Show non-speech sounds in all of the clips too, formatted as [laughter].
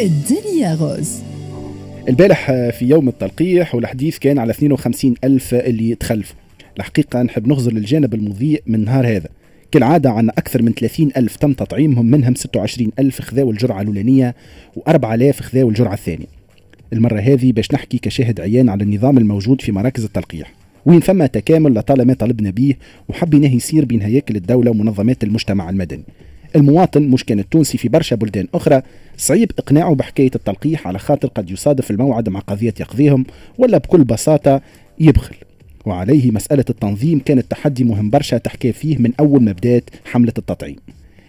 الدنيا غوز البارح في يوم التلقيح والحديث كان على 52 ألف اللي تخلفوا. الحقيقة نحب نغزر للجانب المضيء من نهار هذا. كالعادة عندنا أكثر من 30 ألف تم تطعيمهم منهم 26 ألف خذاوا الجرعة الأولانية و4000 خذاوا الجرعة الثانية. المرة هذه باش نحكي كشاهد عيان على النظام الموجود في مراكز التلقيح. وين فما تكامل لطالما طلبنا به وحبيناه يصير بين هياكل الدولة ومنظمات المجتمع المدني. المواطن مش كان التونسي في برشا بلدان أخرى صعيب إقناعه بحكاية التلقيح على خاطر قد يصادف الموعد مع قضية يقضيهم ولا بكل بساطة يبخل. وعليه مسألة التنظيم كانت تحدي مهم برشا تحكي فيه من أول ما بدأت حملة التطعيم.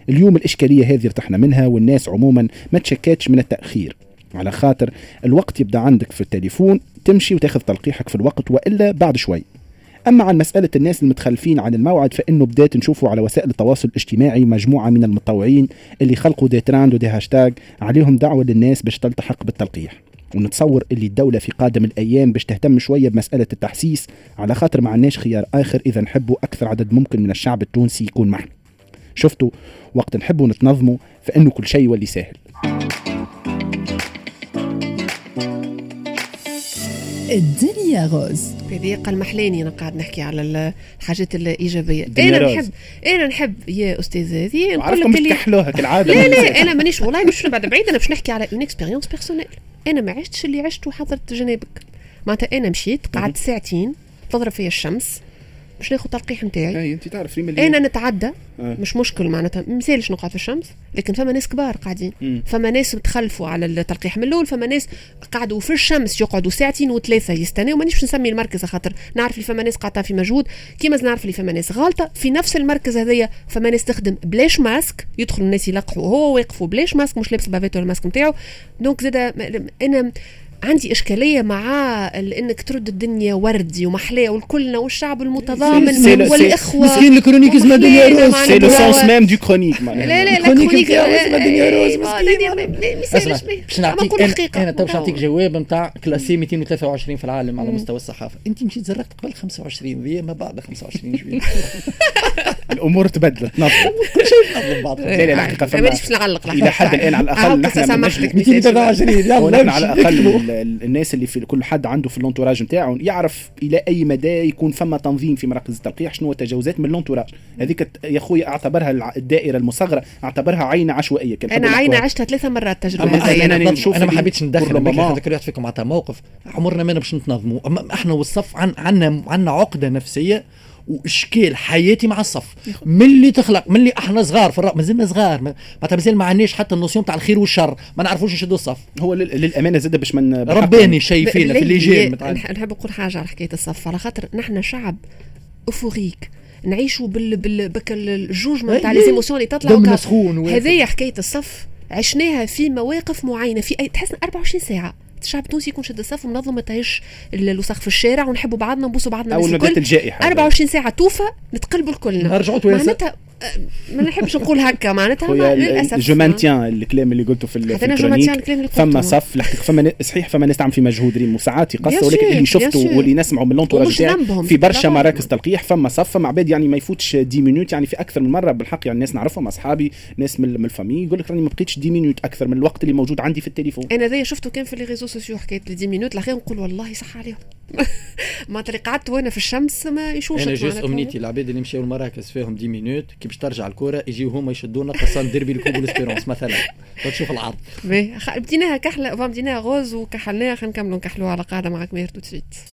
اليوم الإشكالية هذه ارتحنا منها والناس عموما ما تشكاتش من التأخير. على خاطر الوقت يبدأ عندك في التليفون تمشي وتاخذ تلقيحك في الوقت وإلا بعد شوي. أما عن مسألة الناس المتخلفين عن الموعد فإنه بدات نشوفوا على وسائل التواصل الاجتماعي مجموعة من المتطوعين اللي خلقوا des trends و des hashtags عليهم دعوة للناس باش تلتحق بالتلقيح. ونتصور اللي الدولة في قادم الأيام باش تهتم شوية بمسألة التحسيس على خاطر ما عندناش خيار آخر إذا نحبوا أكثر عدد ممكن من الشعب التونسي يكون معنا شفتوا؟ وقت نحبوا نتنظموا فإنه كل شيء يولي سهل الدنيا روز بضيقة المحلاني أنا قاعد نحكي على الحاجات الإيجابية. أنا روز. نحب أنا نحب يا أستاذ هذه نقول لك اللي تكحلوها كالعادة لا لا أنا مانيش والله مش بعد بعيد أنا باش نحكي على une expérience personnelle أنا ما عشتش اللي عشته وحضرت جنابك. معناتها أنا مشيت قعدت ساعتين تضرب فيا الشمس باش ناخذ تلقيح نتاعي اي أنت تعرف ريم أنا نتعدى آه. مش مشكل معناتها مثالش نقعد في الشمس لكن فما ناس كبار قاعدين. مم. فما ناس تخلفوا على التلقيح من الأول فما ناس قعدوا في الشمس يقعدوا ساعتين وثلاثة يستناو. مانيش نسمي المركز خاطر نعرف اللي فما ناس قاعدة في مجهود. كيما نعرف اللي فما ناس غالطه في نفس المركز هذايا فما ناس تخدم بلاش ماسك. يدخلوا الناس يلقحوا وهو واقفوا بلاش ماسك مش لابس بافيتو الماسك نتاعو دونك زاد أنا عندي إشكالية مع إنك ترد الدنيا وردي ومحلاه والكلنا والشعب المتضامن سي- سي- والإخوة مسكين الكرونيك اسمها دنيا روز سي لو. سونس ميم دو كرونيك معناها. لا لا لا الكرونيك اسمها دنيا روز، يسالش باش نعطيك أنا, تو باش نعطيك. جواب نتاع كلاسي 223 في العالم على مستوى الصحافة. أنت مشيت زرقت قبل 25 ذي ما بعد 25 جويل [laughs] الأمور تبدلت نظرة [laughs] كل شيء نظم بعض لا، لا، الحقيقة فما- مانيش نعلق إلى حد الآن على الأقل عاود نحن من لك 223 يلا على الأقل [laughs] الناس اللي في كل حد عنده في الانتوراج نتاعو يعرف إلى أي مدى يكون فما تنظيم في مراكز التلقيح شنو هو التجاوزات من الانتوراج. هذيك يا خويا أعتبرها الدائرة المصغرة أعتبرها عينه عشوائية. أنا عينه. عشتها ثلاثة مرات هذه أنا نشوف أنا ما حبيتش ندخل واحد فيكم معناتها موقف عمرنا ما باش نتنظموا. إحنا والصف عن عندنا عندنا عقدة نفسية واشكال حياتي مع الصف. ملي تخلق ملي أحنا صغار في الرق مازلنا صغار. ما- معناتها مازال ما عندناش حتى la notion تاع الخير والشر. ما نعرفوش نشدوا الصف. هو لل- للأمانة زاد باش من رباني شيء فينا في اللي نحب نقول حاجة على حكاية الصف. على خاطر نحن شعب أفوريك. نعيشوا بال بال بك ال jugement تاع أي- les émotions اللي تطلع. هذه حكاية الصف. عشناها في مواقف معينة في أي تحس 24 ساعة. الشعب التونسي يكون شد الصف ومنظم ما تهش الوسخ في الشارع ونحبوا بعضنا نبوسوا بعضنا أول ما بدات الجائحة 24 ساعة توفى نتقلبوا الكلنا رجعوا. معناتها ما نحبش نقول هكا معناتها للأسف جو مانتيان الكلام اللي قلته في, حتى أنا je maintiens الكلام اللي فما قلته. صف الحقيقة فما صحيح فما ناس تعمل في مجهود ريم وساعات يقصوا ولكن اللي شفته. واللي نسمعوا من ال entourage في برشا. مراكز تلقيح فما صف فما عباد يعني ما يفوتش 10 minutes يعني في أكثر من مرة بالحق يعني ناس نعرفهم أصحابي ناس من الفامي يقول لك راني ما بقيتش 10 مينوت أكثر من الوقت اللي موجود عندي في التليفون أنا ذي شفته كان في لي ريزو سوسيو حكاية لي 10 مينوت الأخير نقول والله صح عليهم معناتها اللي قعدت وأنا في الشمس ما يشوفش أنا جوست أمنيتي العباد اللي مشاو المراكز فيهم 10 مينوت كي باش ترجع الكرة يجيو هما يشدونا قصان ديربي الكوب والإسبيرونس مثلا. تشوف العرض. بديناها كحلة بديناها غوز وكحلناها خلينا نكملوا نكحلوها على قاعدة معك مير تو سويت